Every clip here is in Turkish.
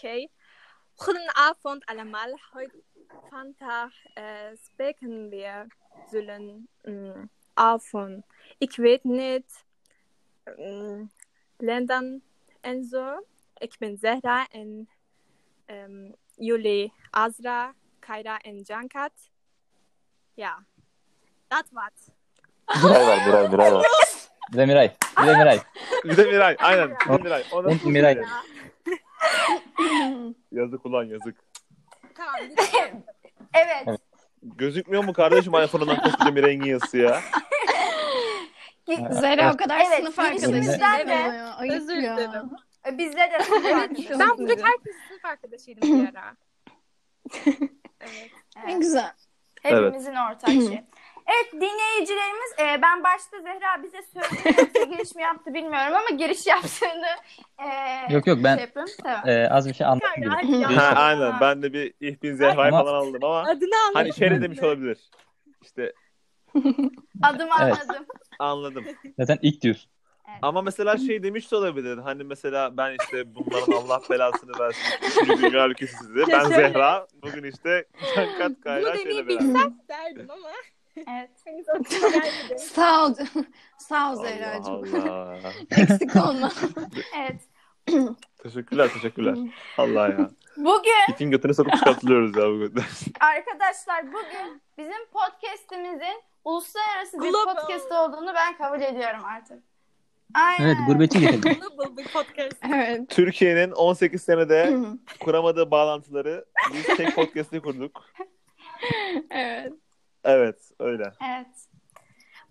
Okay. Guten Abend allemaal. Heute vandaag uh, spreken we zullen um, avond. Ik weet niet um, landen en zo. Ik ben Zehra en um, jullie Azra, Kayra en Cankat. Ja, dat wat. Miray var Miray Miray var. Bir de Miray. Bir de Miray. Bir de Miray. Aynen. Bir de Miray. O Un nasıl Miray. Şey? Yazık ulan yazık. Tamam. bir- Evet. Gözükmüyor mu kardeşim iPhone'dan koskoca Miray'ın yazısı ya? Zehra o kadar Evet, sınıf girişimizden arkadaşı. de- ayıp Özür ya. dilerim. Bizde de evet. Ben buradaki herkesin sınıf arkadaşıydım bir ara. Evet. Ne güzel. Hepimizin ortak şeyi. Evet dinleyicilerimiz e, ben başta Zehra bize söyledi giriş mi yaptı bilmiyorum ama giriş yaptığını e, Yok yok ben şey yapayım. Tamam. e, az bir şey ya. ha, aynen. Ben de bir İhbin Zehra'yı falan aldım ama Adını anladım. hani Şeri demiş olabilir. İşte Adım Evet. anladım. anladım. Zaten ilk diyorsun. Ama mesela şey demiş de olabilir. Hani mesela ben işte bunların Allah belasını versin. Üçüncü dünya ülkesi sizi. Ben şöyle. Zehra. Bugün işte Cankat Bunu Kayra şeyle beraber. deneyebilsem derdim ama Evet. henüz aklıma gelmedi. Sağ ol. Sağ ol Zehra'cığım. Allah. Eksik olma. Evet. Teşekkürler teşekkürler. Allah ya. Bugün İpin götüne sokup çıkartılıyoruz ya bugün. arkadaşlar bugün bizim podcast'imizin uluslararası bir Global. podcast olduğunu ben kabul ediyorum artık. Aynen. Evet gurbetçi getirdim. Global bir podcast. Evet. Türkiye'nin 18 senede kuramadığı bağlantıları biz tek podcast'i kurduk. evet. Evet öyle. Evet.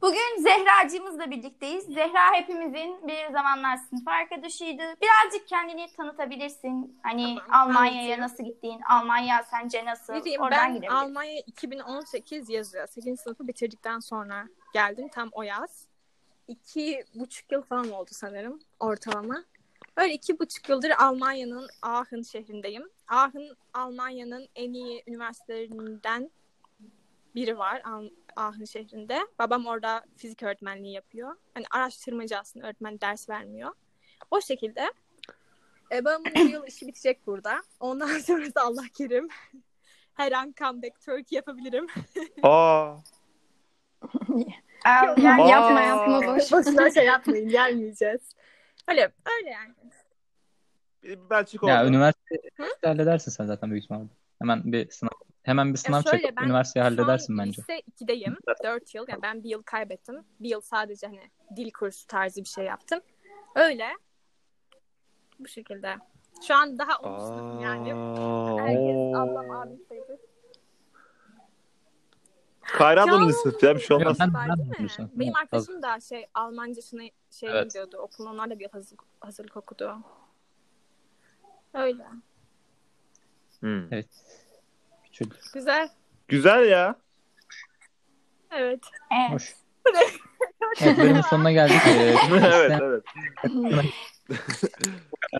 Bugün Zehracığımızla birlikteyiz. Zehra hepimizin bir zamanlar sınıf arkadaşıydı. Birazcık kendini tanıtabilirsin. Hani Tamam, Almanya'ya nasıl gittiğin, Almanya sence nasıl? Bileyim, Oradan ben. Almanya 2018 yazıyor. 8. sınıfı bitirdikten sonra geldim tam o yaz. İki buçuk yıl falan oldu sanırım ortalama. Öyle iki buçuk yıldır Almanya'nın Aachen şehrindeyim. Aachen Almanya'nın en iyi üniversitelerinden biri var Aachen şehrinde. Babam orada fizik öğretmenliği yapıyor. Hani araştırmacı aslında öğretmen ders vermiyor. O şekilde. E, babamın bu yıl işi bitecek burada. Ondan sonrası Allah kerim. Her an comeback Turkey yapabilirim. Aa. Aa. Yapma yapma boş. Boşuna şey yapmayın gelmeyeceğiz. Öyle öyle yani. Bir Belçika oldu. ya üniversite üniversite halledersin sen zaten büyük ihtimalle. Hemen bir sınav hemen bir sınav şöyle, çekip ben üniversiteyi halledersin Şu an bence. lise 2'deyim. 4 yıl. Yani ben bir yıl kaybettim. Bir yıl sadece hani dil kursu tarzı bir şey yaptım. Öyle. Bu şekilde. Şu an daha olmuştum yani. Herkes ablam abim sayılır. Kayra ablanın Ya. bir şey olmaz. Ben- ben. Benim arkadaşım da şey Almancasına şey Evet. gidiyordu okulun. Onlar da bir hazırlık, hazırlık okudu. Öyle. Hmm. Evet. Küçük. Güzel. Güzel ya. Evet. Evet. Hoş. Evet bölümün sonuna geldik. Evet evet.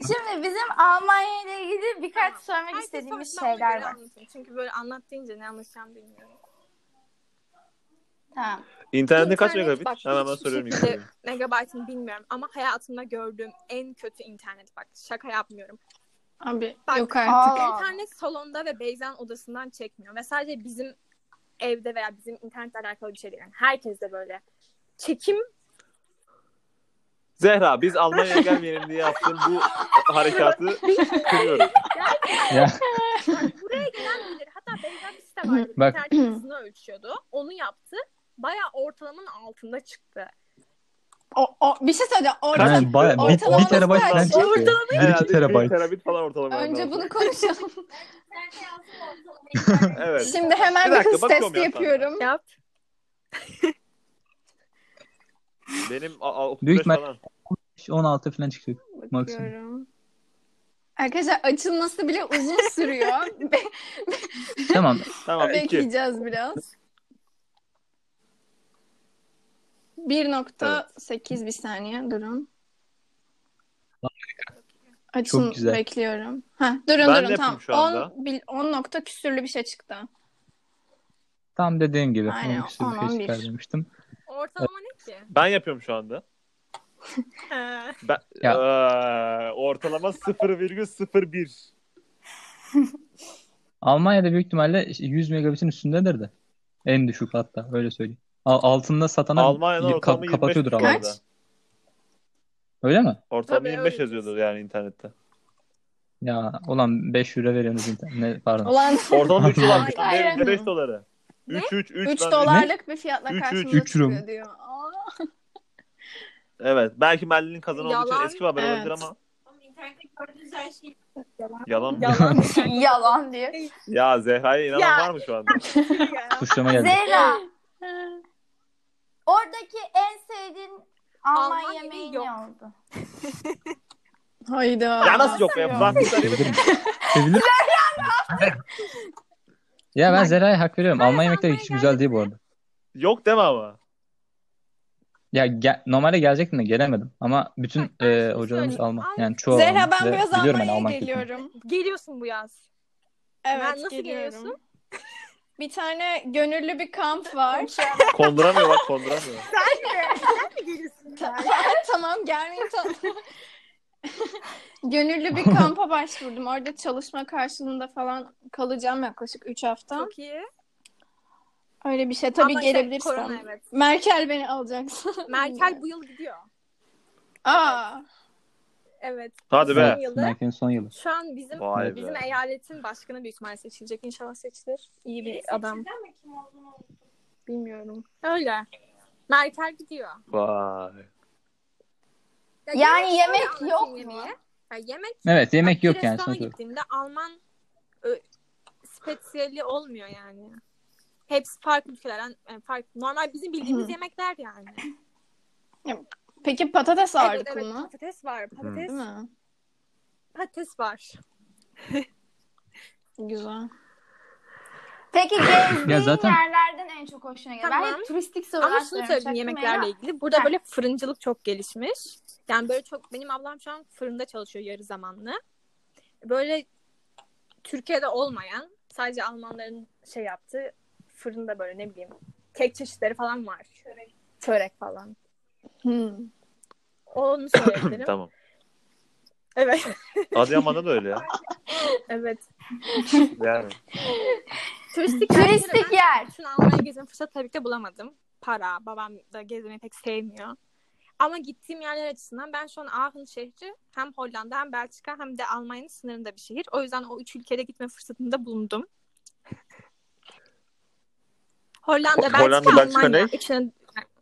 Şimdi bizim Almanya ile ilgili birkaç sormak Herkes istediğimiz şeyler var. Çünkü böyle anlat deyince ne anlatacağım bilmiyorum. Tamam. İnternette kaç İnternet megabit? bak, Hemen ben soruyorum şekilde. Megabaytını bilmiyorum ama hayatımda gördüğüm en kötü internet bak şaka yapmıyorum. Abi Bak, yok artık. Aa. İnternet salonda ve Beyza'nın odasından çekmiyor ve sadece bizim evde veya bizim internetle alakalı bir şey değil. Yani herkes de böyle. Çekim Zehra biz Almanya'ya gelmeyelim diye yaptığın bu harekatı kırıyoruz. Ya, buraya gelen bilir. Hatta Beyza bir site vardı. Bak. İnternet hızını ölçüyordu. Onu yaptı. Bayağı ortalamanın altında çıktı. O, o, bir şey söyleyeceğim. Orada yani baya, bir, bir terabayt falan çıktı. Bir iki bir terabayt. terabit falan ortalama. önce bunu konuşalım. Evet. Şimdi hemen Bir bir, dakika, hız bakıyorum testi ya yapıyorum. Yap. Benim a- a- 35 Büyük falan. 16 falan çıkacak. Maksimum. Bakıyorum. Arkadaşlar açılması bile uzun sürüyor. Tamam. Tamam 2. Bekleyeceğiz biraz. 1.8 bir saniye durun. Açın Çok güzel. bekliyorum. Ha, durun Ben durun tamam. şu anda. 10, bil- 10 nokta küsürlü bir şey çıktı. Tam dediğin gibi. Aynen, Aynen, bir on, on şey bir. çıkar demiştim. Ortalama ne ki? Ben yapıyorum şu anda. Ben, Ya. Eee, ortalama 0,01. Almanya'da büyük ihtimalle 100 megabitin üstündedir de. En düşük hatta öyle söyleyeyim. Al- altında satana Almanya'da ka- ortalama 25 kapatıyordur ama. Kaç? Öyle mi? Ortalama Tabii, 25 öyle. yazıyordur yani internette. Ya ulan 5 euro veriyorsunuz internet. Ne, pardon. Ulan Ortalama 3 dolar. Aynen. Ne 5 doları? Ne? 3 3 3 3 dolarlık bir fiyatla Üç, üç, karşımıza üç çıkıyor diyor. Aa. Evet. Belki Merlin'in kazanı olduğu için Yalan. eski bir haber Evet. olabilir ama İnternette gördüğünüz her şey yalan mı? yalan. Yalan diyor. Ya Zehra'ya inanan Ya. var mı şu anda? Suçlama geldi. Zehra. Oradaki en sevdiğin Alman, Alman yemeği yemeği ne yok. oldu? Hayda. Ya nasıl yok be? Frankfurt'ta yemedim. Sevilir. Ya ben Bak, Zera'ya hak veriyorum. ben Alman yemekleri hiç güzel değil bu arada. Yok deme ama. Ya gel- normalde gelecektim de gelemedim. Ama bütün Bak, ben e, şimdi hocalarımız. Alman. Yani çoğu Zehra Alman. ben Ve bu yaz biliyorum yani Almanya'ya Alman kültürünü. geliyorum. Geliyorsun bu yaz. Evet Ben nasıl geliyorum. geliyorsun? Bir tane gönüllü bir kamp var. Konduramıyor bak konduramıyor. Sen mi geliyorsun? tamam gelmeyin tamam. Gönüllü bir kampa başvurdum. Orada çalışma karşılığında falan kalacağım yaklaşık 3 hafta. Çok iyi. Öyle bir şey. Tabii Ama işte gelebilirsem. korona, evet. Merkel beni alacaksın. Merkel bu yıl gidiyor. Aa. Evet. Hadi Son be. yılı. Merkel'in son yılı. Şu an bizim Vay bizim be. eyaletin başkanı büyük ihtimalle seçilecek. İnşallah seçilir. İyi bir adam. Bilmiyorum. Öyle. Merkel gidiyor. Vay. Ya Yani şöyle yemek anlatayım yok mu? yemeği. Ya yemek Evet yemek yok yani restorana olarak. gittiğimde Alman ö, spesiyeli olmuyor yani. Hepsi farklı ülkelerden yani farklı. Normal bizim bildiğimiz yemekler yani. Peki patates Evet, ağırlıklı evet, mı? patates var. Patates, Değil mi? patates var. Güzel. Peki gezdiğin Ya zaten- yerlerden en çok hoşuna gelen. Ben Tamam. hep turistik sorular Ama şunu söyleyeyim yemeklerle ya? ilgili. Burada Heh. böyle fırıncılık çok gelişmiş. Yani böyle çok benim ablam şu an fırında çalışıyor yarı zamanlı. Böyle Türkiye'de olmayan sadece Almanların şey yaptığı fırında böyle ne bileyim kek çeşitleri falan var. Çörek. Çörek falan. Hmm. Onu söyleyebilirim. tamam. Evet. Adıyaman'da da öyle ya. Evet. Yani. Turistik, Turistik yer. Bütün Almanya'ya gezme fırsatı tabii ki bulamadım. Para. Babam da gezmeyi pek sevmiyor. Ama gittiğim yerler açısından ben şu an Aachen şehri hem Hollanda hem Belçika hem de Almanya'nın sınırında bir şehir. O yüzden o üç ülkede gitme fırsatında bulundum. Hollanda, Ho- Belçika, Hollanda, Belçika Almanya. ne?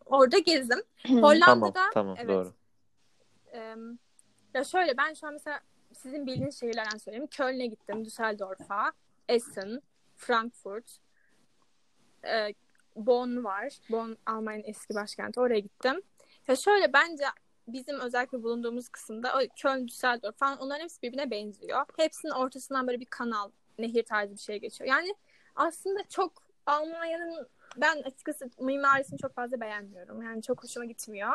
Orada gezdim. Tamam Hollanda'da tamam evet, doğru. Em, ya şöyle ben şu an mesela sizin bildiğiniz şehirlerden söyleyeyim. Köln'e gittim, Düsseldorf'a, Essen, Frankfurt, e, Bonn var. Bonn Almanya'nın eski başkenti. Oraya gittim. Ya şöyle bence bizim özellikle bulunduğumuz kısımda o Köln, Düsseldorf falan onların hepsi birbirine benziyor. Hepsinin ortasından böyle bir kanal, nehir tarzı bir şey geçiyor. Yani aslında çok Almanya'nın ben açıkçası mimarisini çok fazla beğenmiyorum. Yani çok hoşuma gitmiyor.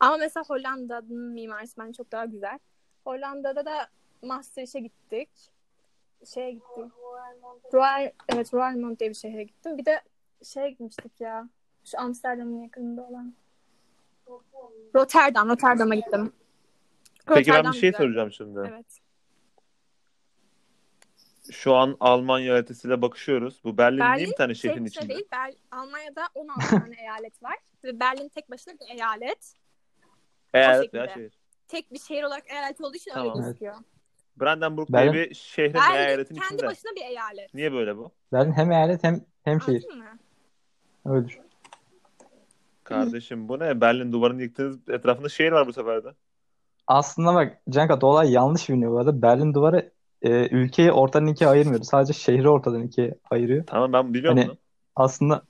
Ama mesela Hollanda'nın mimarisi bence çok daha güzel. Hollanda'da da Maastricht'e gittik. Şeye gittik. Royal, evet Roermond diye bir şehre gittim. Bir de şeye gitmiştik ya. Şu Amsterdam'ın yakınında olan. Rotterdam. Rotterdam'a gittim. Peki ben Rotterdam bir şey güzel. soracağım şimdi. Evet. Şu an Almanya haritasıyla bakışıyoruz. Bu Berlin, niye bir tane şehrin şey içinde? değil. Ber- Almanya'da 16 tane eyalet var. Ve Berlin tek başına bir eyalet. Eyalet veya şehir. Tek bir şehir olarak eyalet olduğu için Tamam. öyle gözüküyor. Brandenburg Berlin- diye bir şehrin Berlin eyaletin kendi içinde. başına bir eyalet. Niye böyle bu? Berlin hem eyalet hem hem şehir. Anladın mı? Öyle düşün. Kardeşim bu ne? Berlin duvarını yıktınız. Etrafında şehir var bu sefer de. Aslında bak Canka olay yanlış biliniyor bu arada. Berlin duvarı e, ülkeyi ortadan ikiye ayırmıyordu. Sadece şehri ortadan ikiye ayırıyor. Tamam ben biliyorum Hani- bunu. Aslında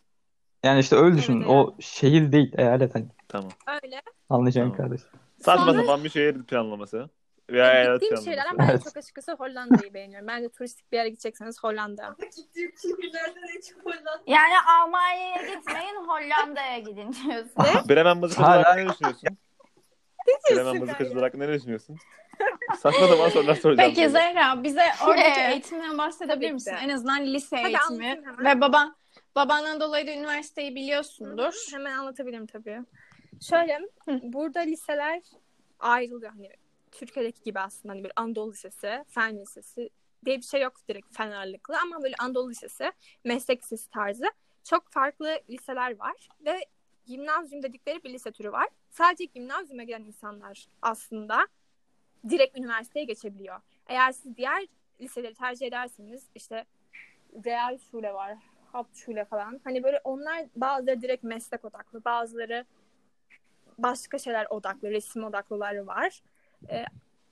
yani işte öyle düşün. Evet, O şehir değil, eyalet hani. Tamam. Öyle. Anlayacaksın Tamam. kardeş. Saçma Sonra- sapan bir şehir planlaması. Veya Yani eyalet gittiğim planlaması. şeylerden ben Evet. çok açıkçası Hollanda'yı beğeniyorum. Bence turistik bir yere gidecekseniz Hollanda. Yani Almanya'ya gitmeyin Hollanda'ya gidin diyorsun. Bremen mızıkacılar Hala- hakkında ne düşünüyorsun? Bremen mızıkacılar hakkında ne düşünüyorsun? Saçma sapan sorular soracağım. Peki sana. Zehra bize oradaki Evet. eğitimden bahsedebilir misin? En azından lise Tabii eğitimi. Ve baban babandan dolayı da üniversiteyi biliyorsundur. Hemen anlatabilirim tabii. Şöyle Hı. burada liseler ayrılıyor. Hani Türkiye'deki gibi aslında hani bir Anadolu Lisesi, Fen Lisesi, diye bir şey yok direkt fen ağırlıklı ama böyle Anadolu Lisesi, meslek lisesi tarzı çok farklı liseler var ve gimnazyum dedikleri bir lise türü var. Sadece gimnazyuma gelen insanlar aslında direkt üniversiteye geçebiliyor. Eğer siz diğer liseleri tercih ederseniz işte Real Şule var, Hauptschule falan. Hani böyle onlar bazıları direkt meslek odaklı, bazıları başka şeyler odaklı, resim odaklıları var. Ee,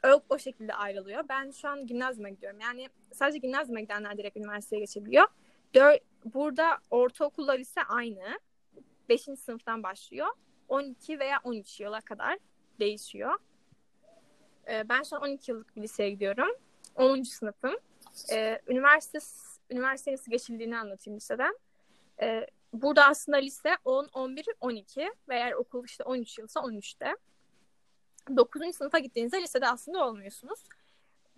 o, o şekilde ayrılıyor. Ben şu an gimnazyuma gidiyorum. Yani sadece gimnazyuma gidenler direkt üniversiteye geçebiliyor. Dör, burada ortaokulla lise aynı. 5. sınıftan başlıyor. 12 veya 13 yıla kadar değişiyor. Ee, ben şu an 12 yıllık bir liseye gidiyorum. 10. sınıfım. Ee, üniversite üniversite nasıl geçildiğini anlatayım liseden. Ee, burada aslında lise 10, 11, 12 ve eğer okul işte 13 yılsa 13'te. 9. sınıfa gittiğinizde lisede aslında olmuyorsunuz.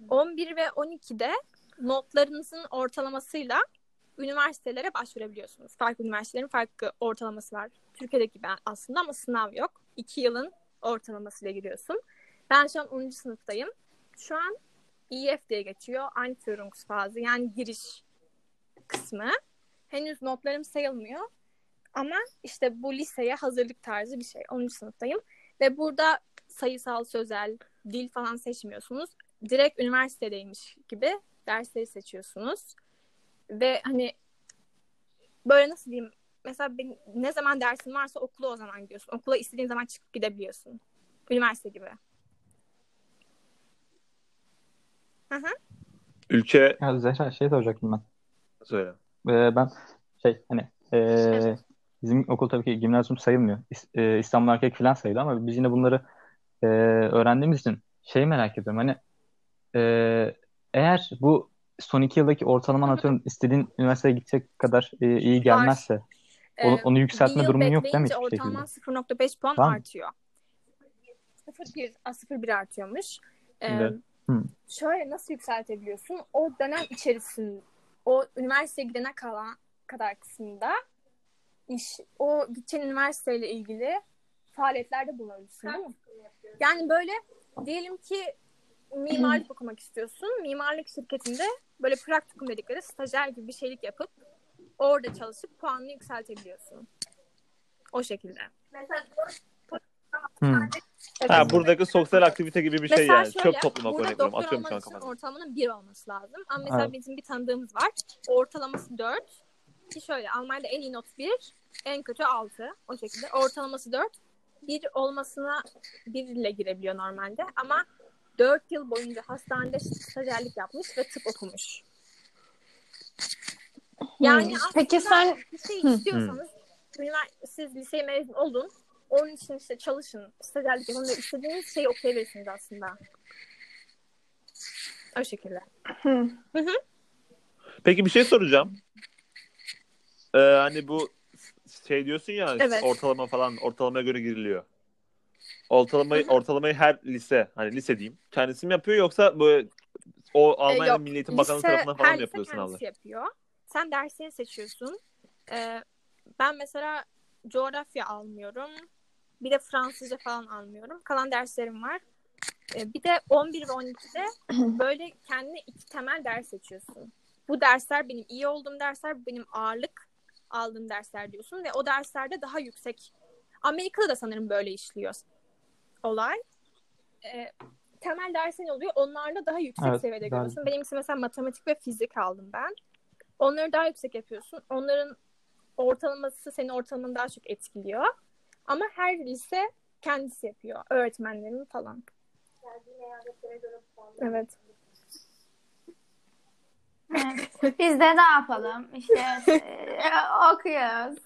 11 ve 12'de notlarınızın ortalamasıyla üniversitelere başvurabiliyorsunuz. Farklı üniversitelerin farklı ortalaması var. Türkiye'deki gibi aslında ama sınav yok. 2 yılın ortalamasıyla giriyorsun. Ben şu an 10. sınıftayım. Şu an EF diye geçiyor. Einführungsphase yani giriş kısmı. Henüz notlarım sayılmıyor. Ama işte bu liseye hazırlık tarzı bir şey. 10. sınıftayım. Ve burada sayısal, sözel, dil falan seçmiyorsunuz. Direkt üniversitedeymiş gibi dersleri seçiyorsunuz. Ve hani böyle nasıl diyeyim mesela benim, ne zaman dersin varsa okula o zaman gidiyorsun. Okula istediğin zaman çıkıp gidebiliyorsun. Üniversite gibi. Hı hı. Ülke Ya Zehra şey soracaktım ben. söyle. Ee, ben şey hani ee, bizim okul tabii ki gimnazyum sayılmıyor. İs- ee, İstanbul Erkek falan sayılıyor ama biz yine bunları ee, öğrendiğimiz için şeyi merak ediyorum. Hani ee, eğer bu son iki yıldaki ortalaman atıyorum istediğin üniversiteye gidecek kadar ee, iyi gelmezse onu, Ee, onu yükseltme durumun yok değil mi hiçbir şekilde? ortalaman 0.5 puan Tamam. artıyor. 0.1 a, 0.1 artıyormuş. Ee, Şimdi. Hı. şöyle nasıl yükseltebiliyorsun? O dönem içerisinde o üniversiteye gidene kalan kadar kısmında iş o gideceğin üniversiteyle ilgili faaliyetlerde bulunabilirsin değil mi? Yani böyle diyelim ki mimarlık okumak istiyorsun. Mimarlık şirketinde böyle praktikum dedikleri stajyer gibi bir şeylik yapıp orada çalışıp puanını yükseltebiliyorsun. O şekilde. Hmm. Ha buradaki sosyal aktivite gibi bir şey Mesela yani. şöyle, Çöp toplamak burada örnek veriyorum. Atıyorum şu an kafadan. ortalamanın bir olması lazım. Ama mesela Evet. bizim bir tanıdığımız var. Ortalaması 4. Ki şöyle Almanya'da en iyi not 1, en kötü 6. O şekilde. Ortalaması 4. 1 olmasına 1 ile girebiliyor normalde. Ama 4 yıl boyunca hastanede stajyerlik yapmış ve tıp okumuş. Yani Hmm. Peki sen bir şey istiyorsanız ünivers- siz liseye mezun olun. Onun için işte çalışın, stajyerlik yapın ve istediğiniz şeyi okuyabilirsiniz aslında. O şekilde. Hı. Peki bir şey soracağım. Ee, hani bu şey diyorsun ya Evet. ortalama falan ortalamaya göre giriliyor. Ortalamayı ortalamayı her lise hani lise diyeyim kendisi mi yapıyor yoksa böyle o Almanya Ee, yok. Milli Eğitim Bakanlığı Lise- tarafından falan her mı lise yapıyor sınavları? kendisi yapıyor. Sen dersini seçiyorsun. Ee, ben mesela coğrafya almıyorum. Bir de Fransızca falan almıyorum. Kalan derslerim var. Ee, bir de 11 ve 12'de böyle kendine iki temel ders seçiyorsun. Bu dersler benim iyi olduğum dersler, bu benim ağırlık aldığım dersler diyorsun ve o derslerde daha yüksek. Amerika'da da sanırım böyle işliyor olay. Ee, temel dersin oluyor. Onlarla daha yüksek Evet, seviyede ben- görüyorsun. Benimkisi mesela matematik ve fizik aldım ben. Onları daha yüksek yapıyorsun. Onların ortalaması senin ortalamanı daha çok etkiliyor. Ama her lise kendisi yapıyor. Öğretmenlerin falan. Evet. Biz de ne yapalım? İşte e, okuyoruz.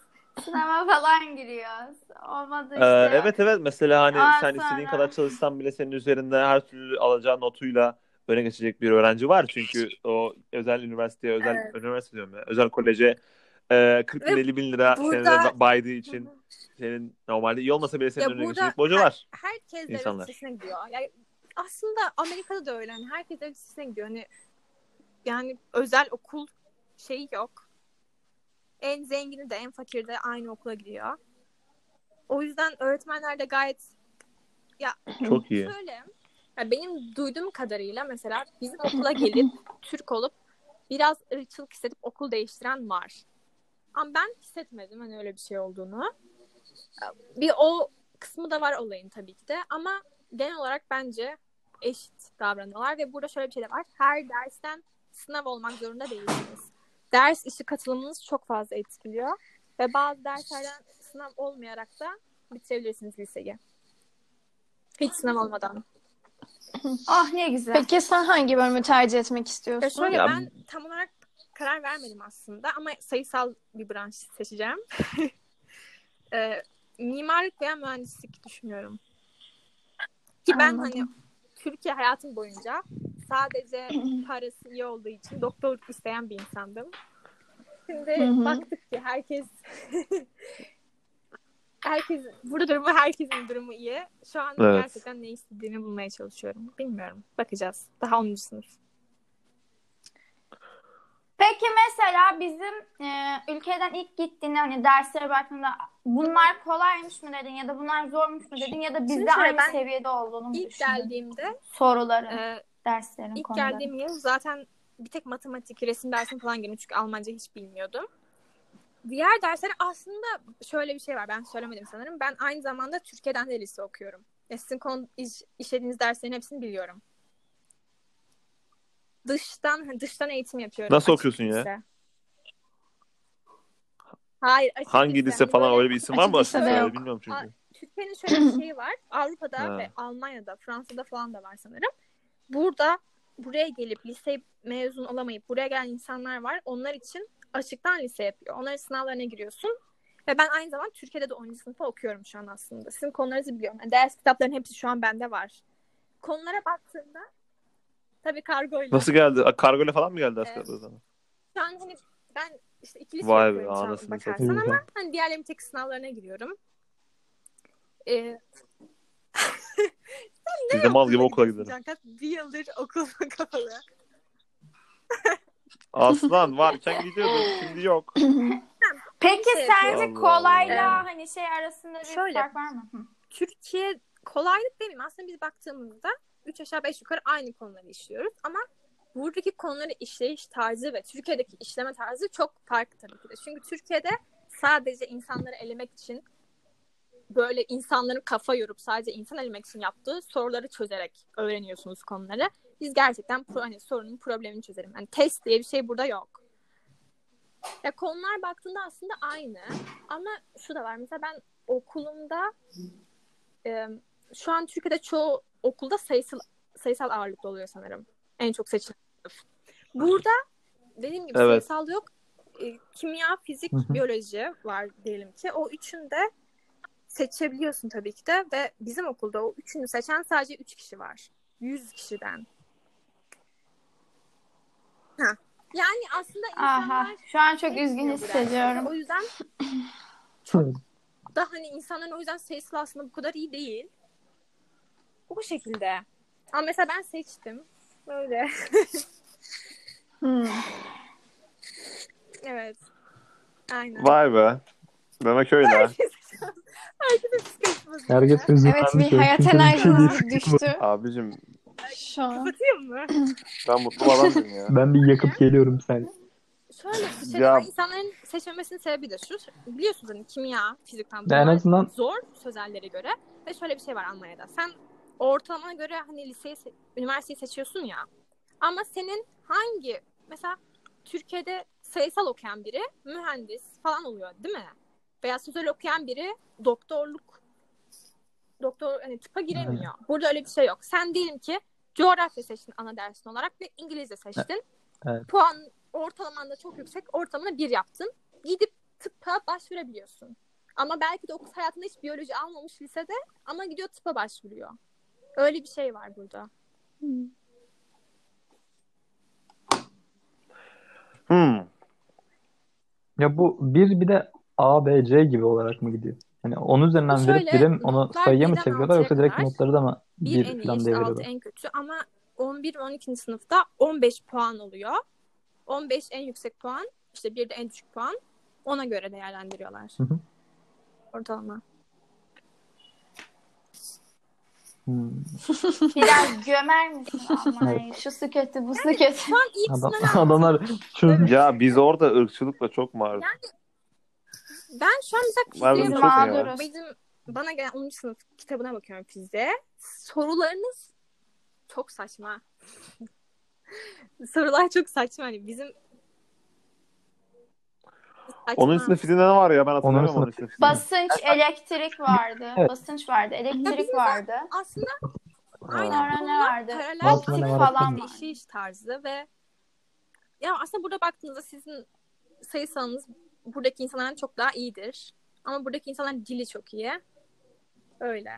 Sınava falan giriyoruz. Olmadı Ee, işte. evet evet mesela hani Ondan sen istediğin sonra- kadar çalışsan bile senin üzerinde her türlü alacağı notuyla öne geçecek bir öğrenci var. Çünkü o özel üniversiteye, özel Evet. üniversite diyorum ya, özel koleje e, 40 bin Ve 50 bin lira burada- senede baydığı için senin normalde iyi olmasa bile senin Ya önüne geçecek boca var. Herkes İnsanlar. lisesine gidiyor. Yani aslında Amerika'da da öyle. Yani herkes lisesine gidiyor. Hani yani özel okul şeyi yok. En zengini de en fakiri de aynı okula gidiyor. O yüzden öğretmenler de gayet Çok iyi. Şöyle Ya benim duyduğum kadarıyla mesela bizim okula gelip Türk olup biraz ırkçılık hissedip okul değiştiren var. Ama ben hissetmedim hani öyle bir şey olduğunu. Bir o kısmı da var olayın tabii ki de ama genel olarak bence eşit davranıyorlar ve burada şöyle bir şey de var. Her dersten sınav olmak zorunda değilsiniz. Ders işi katılımınız çok fazla etkiliyor ve bazı derslerden sınav olmayarak da bitirebilirsiniz liseyi. Hiç sınav olmadan. Ah ne güzel. Peki sen hangi bölümü tercih etmek Ya istiyorsun? şöyle Ya- ben tam olarak karar vermedim aslında ama sayısal bir branş seçeceğim. Ee, mimarlık veya mühendislik düşünüyorum. Ki ben Anladım. hani Türkiye hayatım boyunca sadece parası iyi olduğu için doktorluk isteyen bir insandım. Şimdi Hı hı. baktık ki herkes herkes burada durumu herkesin durumu iyi. Şu an Evet. gerçekten ne istediğimi bulmaya çalışıyorum. Bilmiyorum. Bakacağız. Daha 10. sınıf. Peki mesela bizim e, ülkeden ilk gittiğinde hani derslere baktığında bunlar kolaymış mı dedin ya da bunlar zormuş mu dedin ya da bizde aynı ben seviyede olduğunu mu İlk düşündün? geldiğimde Soruların, e, derslerin, İlk konuların. geldiğim yıl zaten bir tek matematik, resim dersim falan girdim çünkü Almanca hiç bilmiyordum. Diğer derslere aslında şöyle bir şey var. Ben söylemedim sanırım. Ben aynı zamanda Türkiye'den de lise okuyorum. Ya sizin konu, iş, işlediğiniz derslerin hepsini biliyorum. Dıştan dıştan eğitim yapıyorum. Nasıl okuyorsun ya? lise. Hayır, açık Hangi lise Hani falan böyle- öyle bir isim var mı? Aslında bilmiyorum çünkü. Türkiye'nin şöyle bir şeyi var. Avrupa'da Ha. ve Almanya'da, Fransa'da falan da var sanırım. Burada buraya gelip lise mezun olamayıp buraya gelen insanlar var. Onlar için açıktan lise yapıyor. Onların sınavlarına giriyorsun. Ve ben aynı zamanda Türkiye'de de 10. sınıfa okuyorum şu an aslında. Sizin konularınızı biliyorum. Yani ders kitaplarının hepsi şu an bende var. Konulara baktığımda tabii kargoyla. Nasıl geldi? Kargoyla falan mı geldi Evet. o zaman? Şu an hani ben işte ikili Vay be, anasını bakarsan satayım. ama hani diğerlerinin tek sınavlarına giriyorum. Ee, Biz de mal gibi okula gidiyorsun gidelim. Cankat? Bir yıldır okul kapalı. Aslan varken gidiyorduk. Şimdi yok. Peki şey sence kolayla Allah. hani şey arasında bir Şöyle. fark var mı? Hı. Türkiye kolaylık demeyeyim. Aslında biz baktığımızda 3 aşağı 5 yukarı aynı konuları işliyoruz. Ama buradaki konuları işleyiş tarzı ve Türkiye'deki işleme tarzı çok farklı tabii ki de. Çünkü Türkiye'de sadece insanları elemek için böyle insanların kafa yorup sadece insan elemek için yaptığı soruları çözerek öğreniyorsunuz konuları. Biz gerçekten pro, hani sorunun problemini çözelim. Yani test diye bir şey burada yok. Ya konular baktığında aslında aynı ama şu da var. Mesela ben okulumda e, şu an Türkiye'de çoğu okulda sayısal sayısal ağırlıklı oluyor sanırım. En çok seçilen sınıf. Burada dediğim gibi Evet. sayısal yok. E, kimya, fizik, biyoloji var diyelim ki. O üçünde seçebiliyorsun tabii ki de ve bizim okulda o üçünü seçen sadece üç kişi var. 100 kişiden. Ha. Yani aslında insanlar Aha, şu an çok üzgün hissediyorum. O yüzden çok da hani insanların o yüzden sayısal aslında bu kadar iyi değil. Bu şekilde. Ama mesela ben seçtim. Böyle. Hmm. evet. Aynen. Vay be. Demek öyle. ha. Herkese psikolojisi. Herkes Evet hüzünlenmiş. bir hayat şey enerjisi düştü Abicim şu an. Kapatayım mı? ben mutlu adamım ya. Ben bir yakıp geliyorum sen. Şöyle bir şey Ya-. İnsanların seçmemesinin sebebi de şu. Biliyorsunuz hani kimya, fizikten Ya en azından zor sözellere göre. Ve şöyle bir şey var Almanya'da. Sen ortalamana göre hani liseyi, se- üniversiteyi seçiyorsun ya. Ama senin hangi mesela Türkiye'de sayısal okuyan biri mühendis falan oluyor değil mi? Veya sözel okuyan biri doktorluk doktor hani tıpa giremiyor. Burada öyle bir şey yok. Sen diyelim ki coğrafya seçtin ana dersin olarak ve İngilizce seçtin. Evet. Puan ortalaman da çok yüksek. Ortalamana bir yaptın. Gidip tıpa başvurabiliyorsun. Ama belki de okul hayatında hiç biyoloji almamış lisede ama gidiyor tıpa başvuruyor. Öyle bir şey var burada. Hmm. ya bu bir bir de A, B, C gibi olarak mı gidiyor? Hani onun üzerinden Bu verip şöyle, birim onu sayıya mı çeviriyorlar yoksa direkt kadar. notları da mı Bir bir en iyi, falan altı deviriyorlar? en kötü ama 11 ve 12. sınıfta 15 puan oluyor. 15 en yüksek puan, işte bir de en düşük puan. Ona göre değerlendiriyorlar. Hı hı. Ortalama. Hmm. Biraz gömer misin Almanya'yı? Şu su kötü, bu su kötü. Şu an ilk Adam, sınav adamlar çözmüş. Ya biz orada ırkçılıkla çok maruz. Ben şu an mesela fiziğe mağduruz. Bizim bana gelen 10. sınıf kitabına bakıyorum fiziğe. Sorularınız çok saçma. Sorular çok saçma. Hani bizim saçma. Onun üstünde fiziğinde ne var ya ben hatırlamıyorum Onun onun üstünde fiziğinde. Basınç, elektrik vardı. Evet. Basınç vardı, elektrik vardı. aslında aynen ne vardı? paralel Optik falan var. işleyiş tarzı ve ya aslında burada baktığınızda sizin sayısalınız buradaki insanlardan çok daha iyidir. Ama buradaki insanların dili çok iyi. Öyle.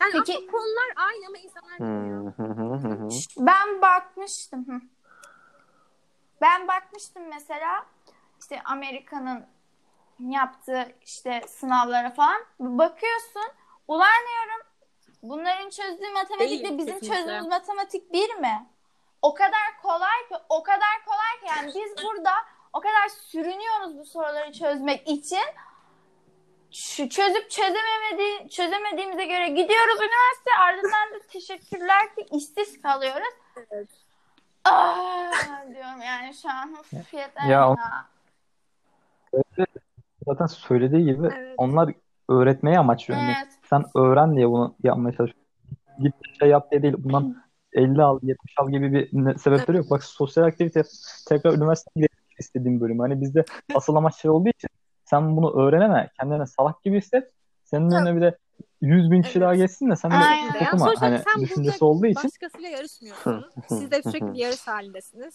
Yani Peki- aslında konular aynı ama insanlar bilmiyor. Ben bakmıştım. Ben bakmıştım mesela işte Amerika'nın yaptığı işte sınavlara falan. Bakıyorsun ulan diyorum bunların çözdüğü matematikle Değil, bizim kesinlikle. çözdüğümüz matematik bir mi? O kadar kolay ki o kadar kolay ki yani biz burada o kadar sürünüyoruz bu soruları çözmek için. Şu çözüp çözememedi, çözemediğimize göre gidiyoruz üniversite ardından da teşekkürler ki işsiz kalıyoruz. Evet. Aa, diyorum yani şu an yeter Ya ya. Zaten söylediği gibi Evet. onlar öğretmeyi amaçlıyor. Yani Evet. sen öğren diye bunu yapmaya çalışıyorsun. Git bir şey yap diye değil. Bundan 50 al, 70 al gibi bir ne- sebepleri yok. Bak sosyal aktivite tekrar üniversiteye gidelim istediğim bölüm. Hani bizde asıl amaç şey olduğu için sen bunu öğreneme. Kendine salak gibi hisset. Senin önüne bir de 100 bin kişi Evet. daha geçsin de sen de Aynen. Yani okuma. sonuçta Hani sen düşüncesi olduğu için Başkasıyla yarışmıyorsun. Siz de sürekli bir yarış halindesiniz.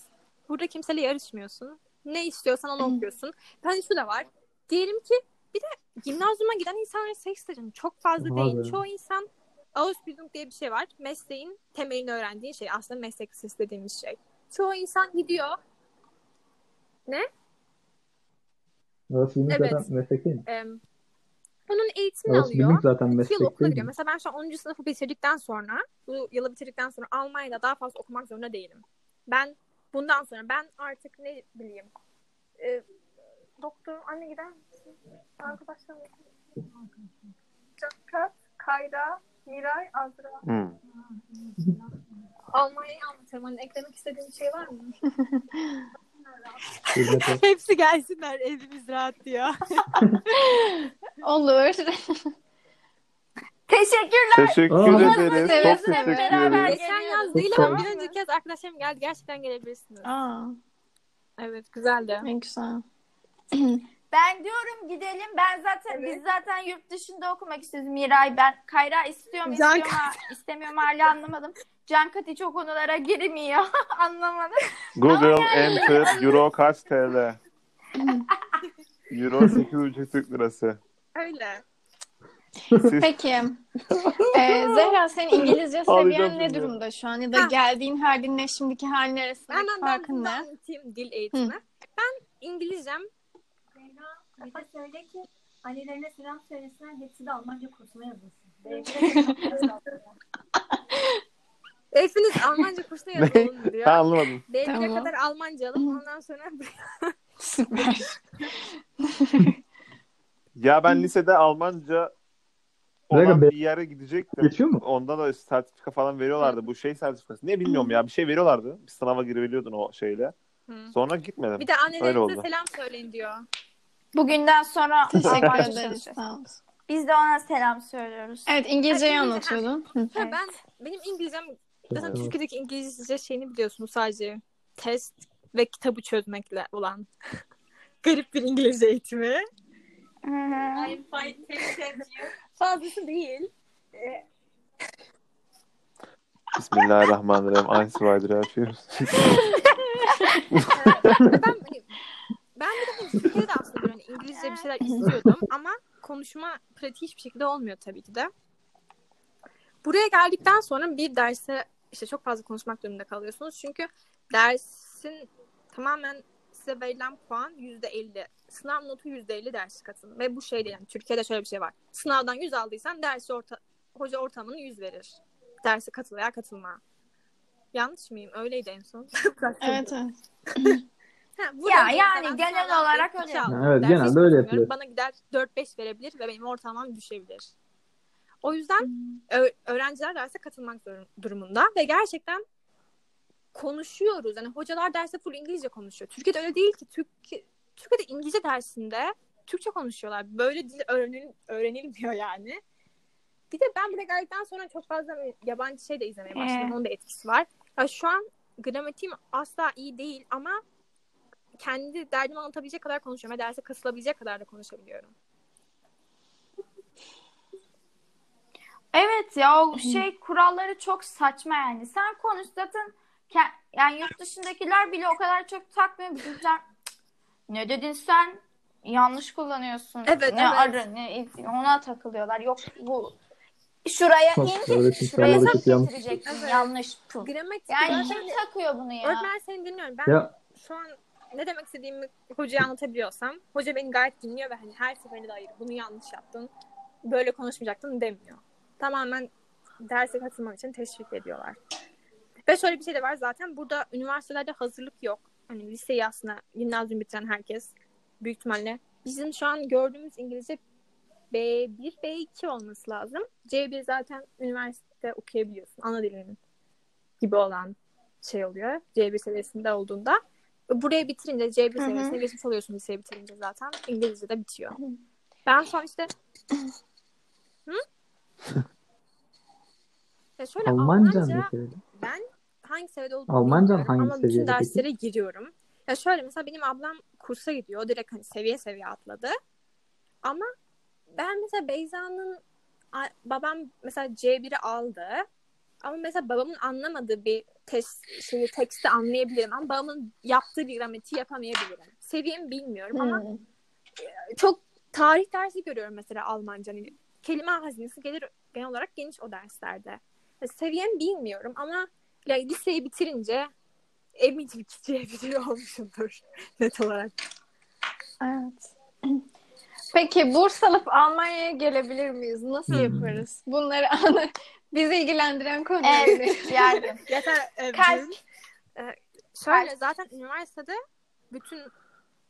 Burada kimseyle yarışmıyorsun. Ne istiyorsan onu okuyorsun. Hani şu da var. Diyelim ki bir de gimnazyuma giden insanların seks stajını çok fazla Var değil. Çoğu insan Ausbildung diye bir şey var. Mesleğin temelini öğrendiğin şey. Aslında meslek lisesi dediğimiz şey. Çoğu insan gidiyor. Öğretmenlik Evet. zaten meslek değil mi? em, onun eğitimini alıyor. Öğretmenlik zaten İki yıl meslek okula mi? Mesela ben şu an 10. sınıfı bitirdikten sonra, bu yılı bitirdikten sonra Almanya'da daha fazla okumak zorunda değilim. Ben bundan sonra ben artık ne bileyim e, doktor anne gider misin? Arkadaşlar Kat, Kayra, Miray, Azra. Hı. Almanya'yı anlatırım. Hani eklemek istediğin bir şey var mı? Hepsi gelsinler evimiz rahat diyor. Olur. Teşekkürler. Teşekkür Aa. ederiz. Çok seve teşekkür beraber ederiz. Geçen yaz değil Çok ama bir önceki yaz arkadaşlarım geldi. Gerçekten gelebilirsiniz. Aa, Evet güzeldi. ne güzel. Ben diyorum gidelim. Ben zaten biz zaten yurt dışında okumak istiyoruz Miray. Ben Kayra istiyorum Can istiyorum ha, istemiyorum hala anlamadım. Cankat hiç o konulara girmiyor. anlamadım. Google enter euro kaç TL? Euro 8,5 Türk lirası. Öyle. Siz Peki. Ee, Zehra senin İngilizce seviyen ne durumda şu an? Ya da Ha. geldiğin halinle şimdiki halin arasındaki Hemen ben farkın bunu ne? anlatayım dil eğitimi. Ben İngilizcem Bir de söyle ki annelerine selam söylesinler hepsi de Almanca kursuna yazılsın. hepiniz Almanca kursuna yazılın ben diyor. anlamadım. D1'e Tamam. kadar Almanca alıp ondan sonra Süper. Ya ben lisede Almanca olan bir yere gidecektim. Geçiyor mu? Onda da sertifika falan veriyorlardı. Bu şey sertifikası. Ne bilmiyorum ya. Bir şey veriyorlardı. Bir sınava girebiliyordun o şeyle. Hı. Sonra gitmedim. bir de annelerinize selam söyleyin diyor. Bugünden sonra Teşekkür Almanca ederiz. Biz de ona selam söylüyoruz. Evet İngilizceyi anlatıyordun. Ha, Evet. ben benim İngilizcem zaten Evet. Türkiye'deki İngilizce şeyini biliyorsunuz sadece test ve kitabı çözmekle olan garip bir İngilizce eğitimi. Hı hı. Fazlası değil. Ee, Bismillahirrahmanirrahim. Eins, zwei, drei, vier. ben hani, ben bir de Türkiye'de de aslında böyle hani İngilizce bir şeyler istiyordum ama konuşma pratiği hiçbir şekilde olmuyor tabii ki de. Buraya geldikten sonra bir derse işte çok fazla konuşmak durumunda kalıyorsunuz. Çünkü dersin tamamen size verilen puan yüzde elli. Sınav notu yüzde elli ders katın. Ve bu şey değil. Yani Türkiye'de şöyle bir şey var. Sınavdan yüz aldıysan dersi orta, hoca ortamını yüz verir. Derse katıl veya katılma. Yanlış mıyım? Öyleydi en son. Evet evet. Ha, Ya, yani genel olarak öyle. Evet, Ders genelde öyle yapılıyor. Bana gider 4-5 verebilir ve benim ortalamam düşebilir. O yüzden ö- öğrenciler derse katılmak durumunda ve gerçekten konuşuyoruz. Yani hocalar derste full İngilizce konuşuyor. Türkiye'de öyle değil ki. Türkiye, Türkiye'de İngilizce dersinde Türkçe konuşuyorlar. Böyle dil öğrenil, öğrenilmiyor yani. Bir de ben buraya geldikten sonra çok fazla yabancı şey de izlemeye başladım. Ee. Onun da etkisi var. Ya şu an gramatiğim asla iyi değil ama kendi derdimi anlatabilecek kadar konuşuyorum ve derse kasılabilecek kadar da konuşabiliyorum. Evet ya o şey kuralları çok saçma yani. Sen konuş zaten yani yurt dışındakiler bile o kadar çok takmıyor. Bizimkiler "Cık, ne dedin sen? Yanlış kullanıyorsun. Evet, ne evet. arı ne ona takılıyorlar. Yok bu şuraya in, Öğretim şuraya yanlış. getireceksin. Evet. Yanlış. Puh. Yani kim takıyor bunu ya? öğretmen seni dinliyorum. Ben Ya şu an ne demek istediğimi hocaya anlatabiliyorsam hoca beni gayet dinliyor ve hani her seferinde de hayır bunu yanlış yaptın. Böyle konuşmayacaktın demiyor. Tamamen derse katılmak için teşvik ediyorlar. Ve şöyle bir şey de var zaten burada üniversitelerde hazırlık yok. Hani liseyi aslında gimnazyum bitiren herkes büyük ihtimalle. Bizim şu an gördüğümüz İngilizce B1, B2 olması lazım. C1 zaten üniversitede okuyabiliyorsun. Ana dilinin gibi olan şey oluyor. C1 seviyesinde olduğunda. Buraya bitirince C1 Hı hı. seviyesine geçmiş oluyorsun liseyi bitirince zaten. İngilizce de bitiyor. Ben son işte Hı? ya şöyle Almanca Almanca, ben hangi seviyede olduğunu Almanca hangi ama bütün seviyede peki? derslere giriyorum. Ya şöyle mesela benim ablam kursa gidiyor. O direkt hani seviye seviye atladı. Ama ben mesela Beyza'nın babam mesela C1'i aldı. Ama mesela babamın anlamadığı bir test şeyi teksti anlayabilirim ama babamın yaptığı bir gramatiği yapamayabilirim. Seviyemi bilmiyorum ama Hmm. çok tarih dersi görüyorum mesela Almanca. Hani kelime hazinesi gelir genel olarak geniş o derslerde. Ya Seviyemi bilmiyorum ama ya liseyi bitirince eminim ki C1 olmuşumdur net olarak. Evet. Peki burs alıp Almanya'ya gelebilir miyiz? Nasıl Hmm. yaparız? Bunları anla. Bizi ilgilendiren konu. Evet yani. Yeter Kaç- Evcil. Ee, şöyle Kaç- zaten üniversitede bütün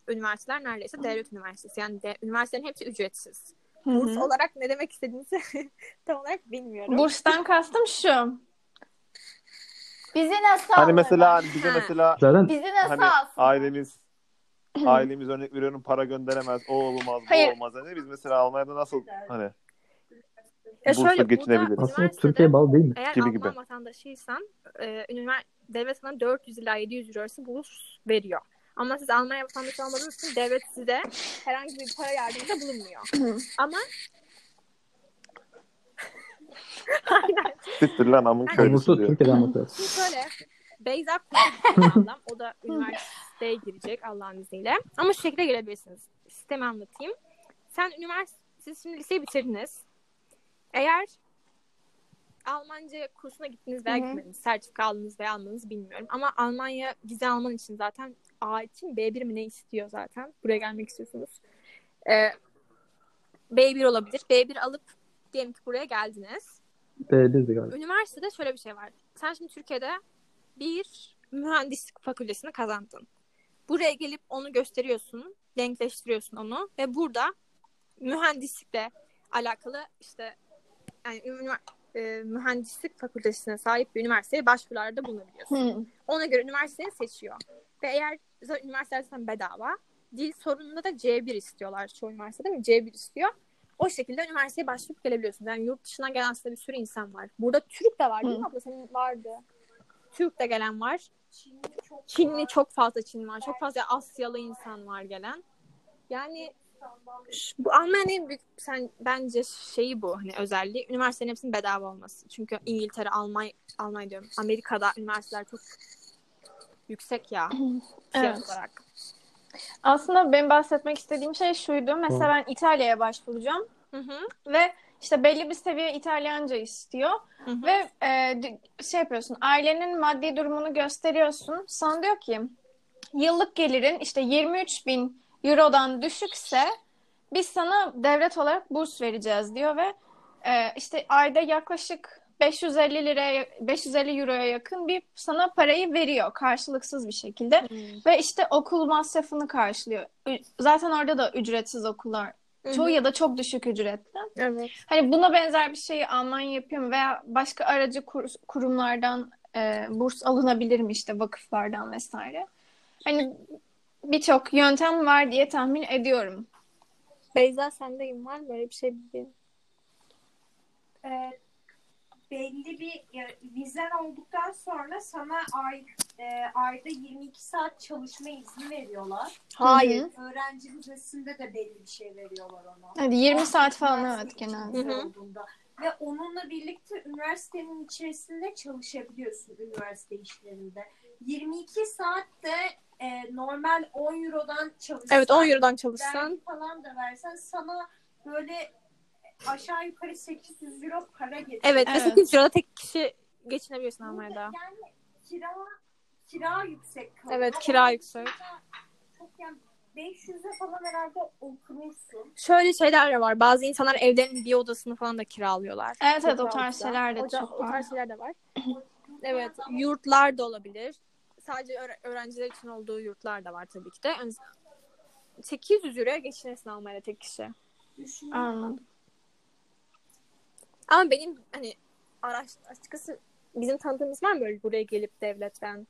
üniversiteler neredeyse devlet üniversitesi. Yani de, üniversitelerin hepsi ücretsiz. Burs hı. olarak ne demek istediğinizi tam olarak bilmiyorum. Burstan kastım şu. Bizi nasıl Hani alırlar? mesela hani bize Ha. mesela Zaten Bizi nasıl hani alsın? ailemiz ailemiz örnek veriyorum para gönderemez, o olmaz, Hayır. bu olmaz. Hani biz mesela Almanya'da nasıl hani Ya bursla şöyle, geçinebiliriz. burada aslında üniversitede Türkiye bağlı değil mi? Eğer Gibi Alman gibi. vatandaşıysan e, ünivers- devlet sana 400 ila 700 euro arası burs veriyor. Ama siz Almanya vatandaşı olmadığınız için devlet size herhangi bir para yardımında bulunmuyor. Ama Aynen. Siktir lan amın köylüsü Konusu diyor. Türkiye'de anlatıyor. Şimdi şöyle Beyza ablam. O da üniversiteye girecek Allah'ın izniyle. Ama şu şekilde gelebilirsiniz. Sistemi anlatayım. Sen üniversite, siz şimdi liseyi bitirdiniz. Eğer Almanca kursuna gittiniz veya gitmediniz. Sertifika aldınız veya almadınız bilmiyorum. Ama Almanya vize alman için zaten A için B1 mi ne istiyor zaten. Buraya gelmek istiyorsunuz. Ee, B1 olabilir. B1 alıp diyelim ki buraya geldiniz. B1'di galiba. Üniversitede şöyle bir şey var. Sen şimdi Türkiye'de bir mühendislik fakültesini kazandın. Buraya gelip onu gösteriyorsun, denkleştiriyorsun onu ve burada mühendislikle alakalı işte yani e, mühendislik fakültesine sahip bir üniversiteye başvurularda bulunabiliyorsun. Ona göre üniversiteyi seçiyor. Ve eğer zaten bedava. Dil sorununda da C1 istiyorlar çoğu üniversitede mi? C1 istiyor. O şekilde üniversiteye başvurup gelebiliyorsunuz. Yani yurt dışından gelen aslında bir sürü insan var. Burada Türk de var değil mi abla? Senin vardı. Türk de gelen var. Çinli çok fazla Çin var. Çok fazla Asyalı insan var gelen. Yani bu Almanya'nın en büyük sen bence şeyi bu hani özelliği üniversitenin hepsinin bedava olması. Çünkü İngiltere, Almanya, Almanya diyorum. Amerika'da üniversiteler çok yüksek ya fiyat Evet. olarak. Aslında benim bahsetmek istediğim şey şuydu. Mesela ben İtalya'ya başvuracağım Hı hı. ve işte belli bir seviye İtalyanca istiyor Hı hı. ve e, şey yapıyorsun. Ailenin maddi durumunu gösteriyorsun. Sana diyor ki yıllık gelirin işte 23 bin eurodan düşükse biz sana devlet olarak burs vereceğiz diyor ve e, işte ayda yaklaşık 550 liraya 550 euroya yakın bir sana parayı veriyor karşılıksız bir şekilde. Hmm. Ve işte okul masrafını karşılıyor. Zaten orada da ücretsiz okullar Çoğu ya da çok düşük ücretli. Evet. Hani buna benzer bir şeyi Almanya yapıyor mu veya başka aracı kur- kurumlardan e, burs alınabilir mi işte vakıflardan vesaire. Hani birçok yöntem var diye tahmin ediyorum. Beyza sendeyim var böyle bir şey bildiğin? e, belli bir vizen olduktan sonra sana ay, e, ayda 22 saat çalışma izni veriyorlar. Hayır. Öğrenci vizesinde de belli bir şey veriyorlar ona. Hadi 20 saat falan evet genelde. olduğunda. Ve onunla birlikte üniversitenin içerisinde çalışabiliyorsun üniversite işlerinde. 22 saat de e, normal 10 eurodan çalışsan Evet 10 eurodan çalışsan. falan da versen sana böyle aşağı yukarı 800 euro para getiriyor. Evet, Evet. ve 800 euroda tek kişi geçinebiliyorsun Almanya'da. Yani kira kira yüksek kalıyor. Evet, Ama kira yüksek. Çok yani 500'e falan herhalde okunursun. Şöyle şeyler de var. Bazı insanlar evlerinin bir odasını falan da kiralıyorlar. Evet evet o tarz şeyler de O, çok o var. tarz şeyler de var. Evet, yurtlar da olabilir. Sadece öğre- öğrenciler için olduğu yurtlar da var tabii ki de. Yani 800 euroya geçinirsin Almanya'da tek kişi. Düşün. Anladım. Ama benim hani araç açıkçası bizim tanıdığımız var mı böyle buraya gelip devletten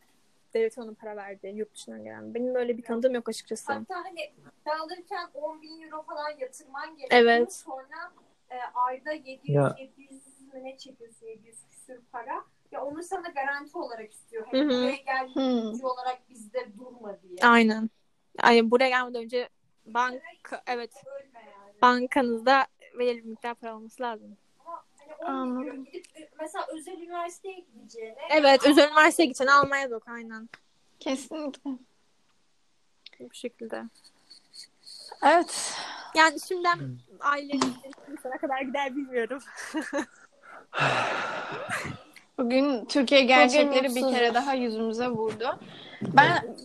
devlet ona para verdi yurt dışından gelen? Benim böyle bir tanıdığım yok açıkçası. Hatta hani alırken 10 bin euro falan yatırman gerekiyor. Evet. Sonra e, ayda 700 Ya. 700 mü ne çekiyorsun 700 küsür para. Ya onu sana garanti olarak istiyor. Hani buraya gel Hı. yardımcı olarak bizde durma diye. Aynen. Yani buraya gelmeden önce banka evet Ölme yani. bankanızda belirli bir miktar para olması lazım. Ama hani 10 bin Anladım. euro gidip mesela özel üniversiteye gideceğine Evet özel üniversiteye gideceksin Almanya'da oku aynen. Kesinlikle. Bu şekilde. Evet. Yani şimdiden ailenin sana kadar gider bilmiyorum. Bugün Türkiye gerçekleri bir kere daha yüzümüze vurdu. Ben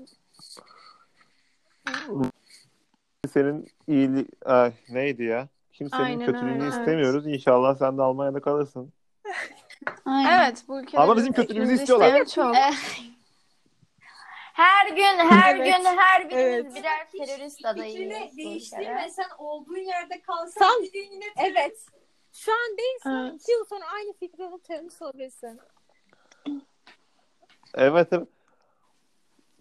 Senin iyili Ay, neydi ya? Kimsenin Aynen kötülüğünü öyle, evet. istemiyoruz. İnşallah sen de Almanya'da kalırsın. Aynen. evet bu ülkede Ama bizim kötülüğümüzü istiyorlar. çok. Her gün, her Evet. gün, her biriniz Evet. birer terörist adayıyız. fikrini bu ülkede. değiştirme. Sen olduğun yerde kalsan Sen- bir gün yine Evet. Şu an değilsin. Evet. İki yıl sonra aynı fikri olup terörist olabilirsin. Evet evet.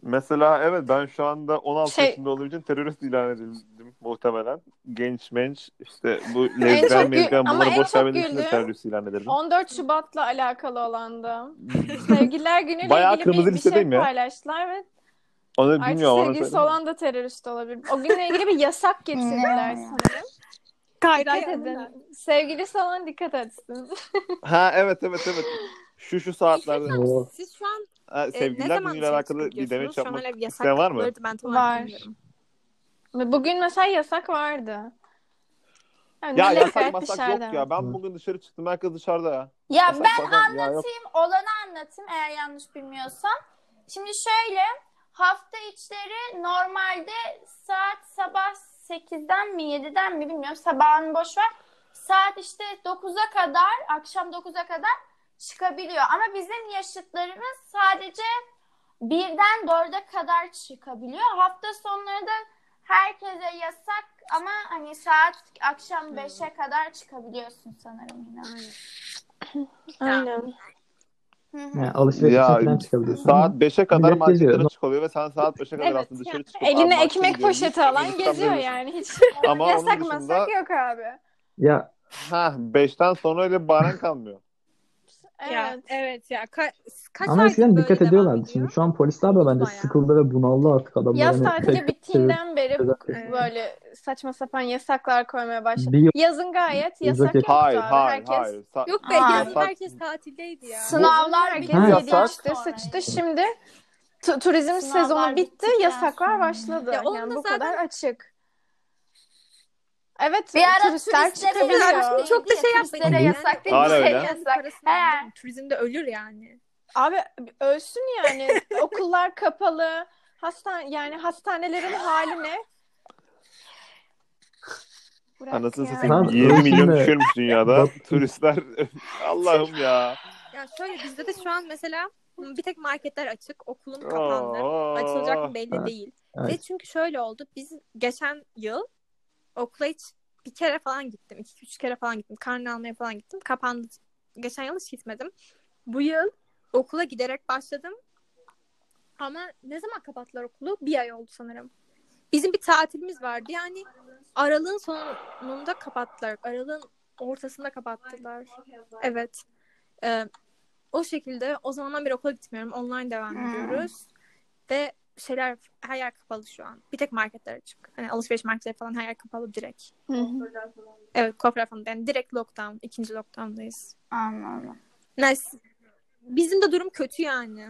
Mesela evet ben şu anda 16 Şey- yaşında olduğum için terörist ilan edildim muhtemelen. Genç menç işte bu En lezbiyen çok gü- mezbiyen ama bunları boş vermediğim için de terörist ilan edildim. 14 Şubat'la alakalı olandı. Sevgililer günüyle Bayağı ilgili kırmızı bir, bir şey ya. paylaştılar ve Onu artık bilmiyorum. onu sevgilisi söyleyeyim. olan da terörist olabilir. O günle ilgili bir yasak getirdiler sanırım. Dikkat edin. Sevgilisi olan dikkat etsin. Ha evet evet evet. Şu şu saatlerde O- Siz şu an ha, e, ne sevgililer zaman günüyle dışarı alakalı bir demeç yapmak isteyen var mı? Ben Var. bilmiyorum. Bugün mesela yasak vardı. Yani Ya yasak masak dışarıda. yok ya. Ben bugün dışarı çıktım. Herkes dışarıda ya. Ya Yasak ben ya yok. anlatayım, olanı anlatayım eğer yanlış bilmiyorsam. Şimdi şöyle, hafta içleri normalde saat sabah 8'den mi 7'den mi bilmiyorum. Sabahını boş ver. Saat işte 9'a kadar, akşam 9'a kadar çıkabiliyor. Ama bizim yaşıtlarımız sadece 1'den 4'e kadar çıkabiliyor. Hafta sonları da herkese yasak ama hani saat akşam 5'e kadar çıkabiliyorsun sanırım yine. Aynen. Yani alışveriş Ya, çıkabiliyorsun. Saat 5'e kadar Millet marketlere geziyor. ve sen saat 5'e kadar Evet, aslında dışarı çıkıp Eline "Abi markete ekmek gidiyorum" poşeti alan geziyor yani. Hiç Ama yasak dışında masak yok abi. Ya ha 5'ten sonra öyle bir bahanen kalmıyor. Ya, Evet. evet ya. Ka- kaç ama eskiden dikkat ediyorlardı. ediyor? Şimdi şu an polisler de bence Bayağı. sıkıldı ve bunaldı artık adamlar. Yaz hani tatili bittiğinden beri Evet. böyle saçma sapan yasaklar koymaya başladı. Bir Yazın gayet yasak yoktu Hayır abi. hayır Herkes hayır. Sa- Yok be Aa. yazın Yasak- herkes tatildeydi ya. Sınavlar herkes bitti. Yasak- işte sıçtı. Şimdi tu- turizm Sınavlar sezonu bitti, bittikten yasaklar sonra. başladı. Ya yani bu zaten- kadar açık. Evet, Bir ara turistler turistlere yasak Çok da şey ya, yapmayın. turistlere yasak değil. Hala bir şey öyle. yasak. He. Turizmde ölür yani. Abi ölsün yani. Okullar kapalı. Hastane yani hastanelerin hali ne? Bırak Anasını ya. satayım Tamam, 20 milyon düşüyormuş dünyada. Turistler Allah'ım ya. Ya şöyle bizde de şu an mesela bir tek marketler açık. Okulum kapandı. Açılacak mı belli değil. Evet. Ve çünkü şöyle oldu. Biz geçen yıl okula hiç bir kere falan gittim. iki üç kere falan gittim. Karne almaya falan gittim. Kapandı. Geçen yıl hiç gitmedim. Bu yıl okula giderek başladım. Ama ne zaman kapattılar okulu? Bir ay oldu sanırım. Bizim bir tatilimiz vardı. Yani aralığın sonunda kapattılar. Aralığın ortasında kapattılar. Evet. Ee, o şekilde o zamandan beri okula gitmiyorum. Online devam Hmm. ediyoruz. Ve şeyler her yer kapalı şu an. Bir tek marketler açık. Hani alışveriş marketleri falan her yer kapalı direkt. Hı hı. Evet kuaför falan. Yani direkt lockdown. ikinci lockdowndayız. Anladım. Neyse. Bizim de durum kötü yani.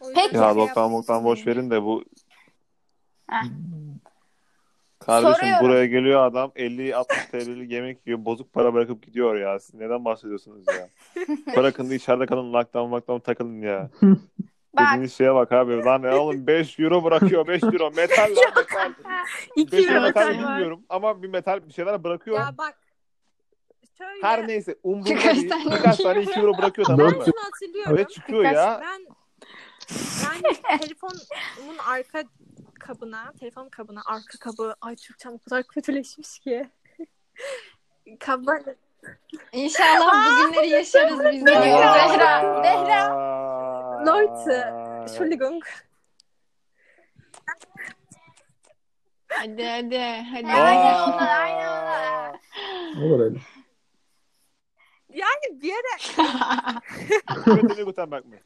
Peki. şey Ya yapmak lockdown lockdown boş verin de bu Heh. Kardeşim Soruyorum. buraya geliyor adam 50-60 TL'lik yemek yiyor. Bozuk para bırakıp gidiyor ya. Siz neden bahsediyorsunuz ya? Bırakın da içeride kalın lockdown lockdown takılın ya. Bak Dediğiniz şeye bak abi. Lan ne oğlum 5 euro bırakıyor 5 euro. Metal lan metal. İki 5 euro metal var. bilmiyorum ama bir metal bir şeyler bırakıyor. Ya bak. Şöyle. Her neyse umurumda Birkaç değil. Birkaç iki tane euro. 2 euro bırakıyor Ben tamam mı? şunu hatırlıyorum. Ve çıkıyor Birkaç- ya. Ben yani telefonumun arka kabına, telefon kabına arka kabı, ay Türkçem o kadar kötüleşmiş ki. Kabı İnşallah bugünleri yaşarız biz de. Zehra, Zehra. Leute, Entschuldigung. Hadi hadi hadi. Aynen onlar, aynen onlar. Olur öyle. Yani bir ara, Götünü Gutenberg mi?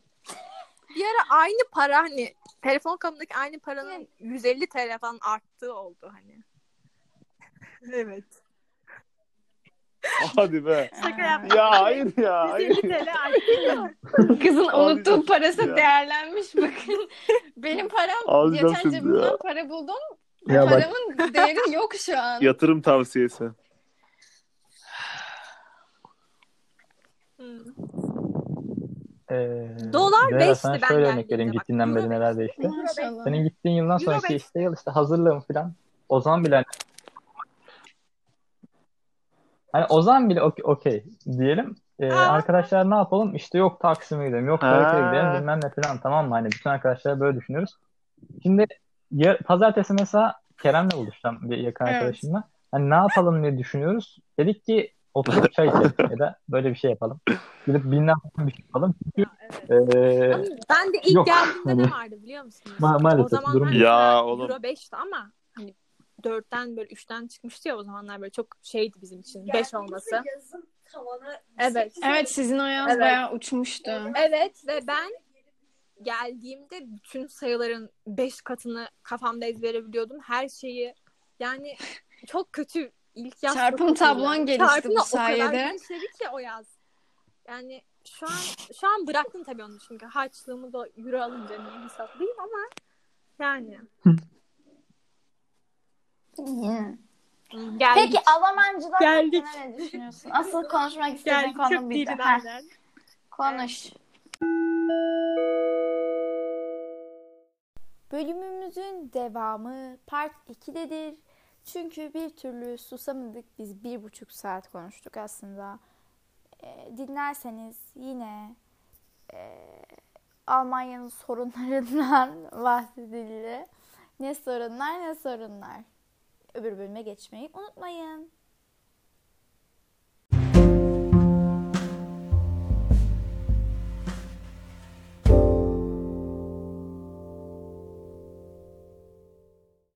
bir ara aynı para hani telefon kabındaki aynı paranın 150 TL falan arttığı oldu hani. evet. Hadi be. Şaka yaptım. Ya hayır ya. Hayır. 150 TL arttı. Kızın unuttuğu parası ya. değerlenmiş bakın. Benim param Ağlayacağım geçen cebimden ya. para buldum. Ya bak Paramın değeri yok şu an. Yatırım tavsiyesi. Hmm. Ee, Dolar Zehra, beşti sana ben şöyle örnek geldiğimde vereyim bak. gittiğinden beri neler değişti. Senin gittiğin yıldan sonraki beş. işte yıl işte hazırlığım falan. O zaman bile hani, hani o zaman bile okey, okey diyelim. Ee, arkadaşlar ne yapalım? İşte yok Taksim'e gidelim, yok Karaköy'e gidelim bilmem ne falan tamam mı? Hani bütün arkadaşlar böyle düşünüyoruz. Şimdi ya, pazartesi mesela Kerem'le buluşacağım bir yakın Evet. arkadaşımla. Hani ne yapalım diye düşünüyoruz. Dedik ki oturup çay içelim ya da böyle bir şey yapalım. Gidip bilmem ne bir şey yapalım. Çünkü Evet. ee, ben de ilk yok. geldiğimde Hani- ne vardı biliyor musunuz? Ma- maalesef o zamanlar durum- mesela Ya oğlum. Euro 5'ti ama 4'ten böyle 3'ten çıkmıştı ya o zamanlar böyle çok şeydi bizim için 5 olması. Yazın tavanı Evet. Evet sizin o yaz Evet. bayağı uçmuştu. Evet ve ben geldiğimde bütün sayıların 5 katını kafamda ezbere biliyordum. Her şeyi yani çok kötü ilk yaz. Çarpım tablon gelişti Çarpımla bu o kadar sayede. genişledi ki o yaz. Yani şu an şu an bıraktım tabii onu çünkü harçlığımı da euro alınca niye hesaplayayım ama yani. Geldik. Peki Almancılar Geldik. hakkında ne düşünüyorsun? Asıl konuşmak istediğin Geldik konu Heh, nereden? konuş. Bölümümüzün devamı part 2'dedir. Çünkü bir türlü susamadık. Biz bir buçuk saat konuştuk aslında. Ee, dinlerseniz yine e, Almanya'nın sorunlarından bahsedildi. Ne sorunlar ne sorunlar. Öbür bölüme geçmeyi unutmayın.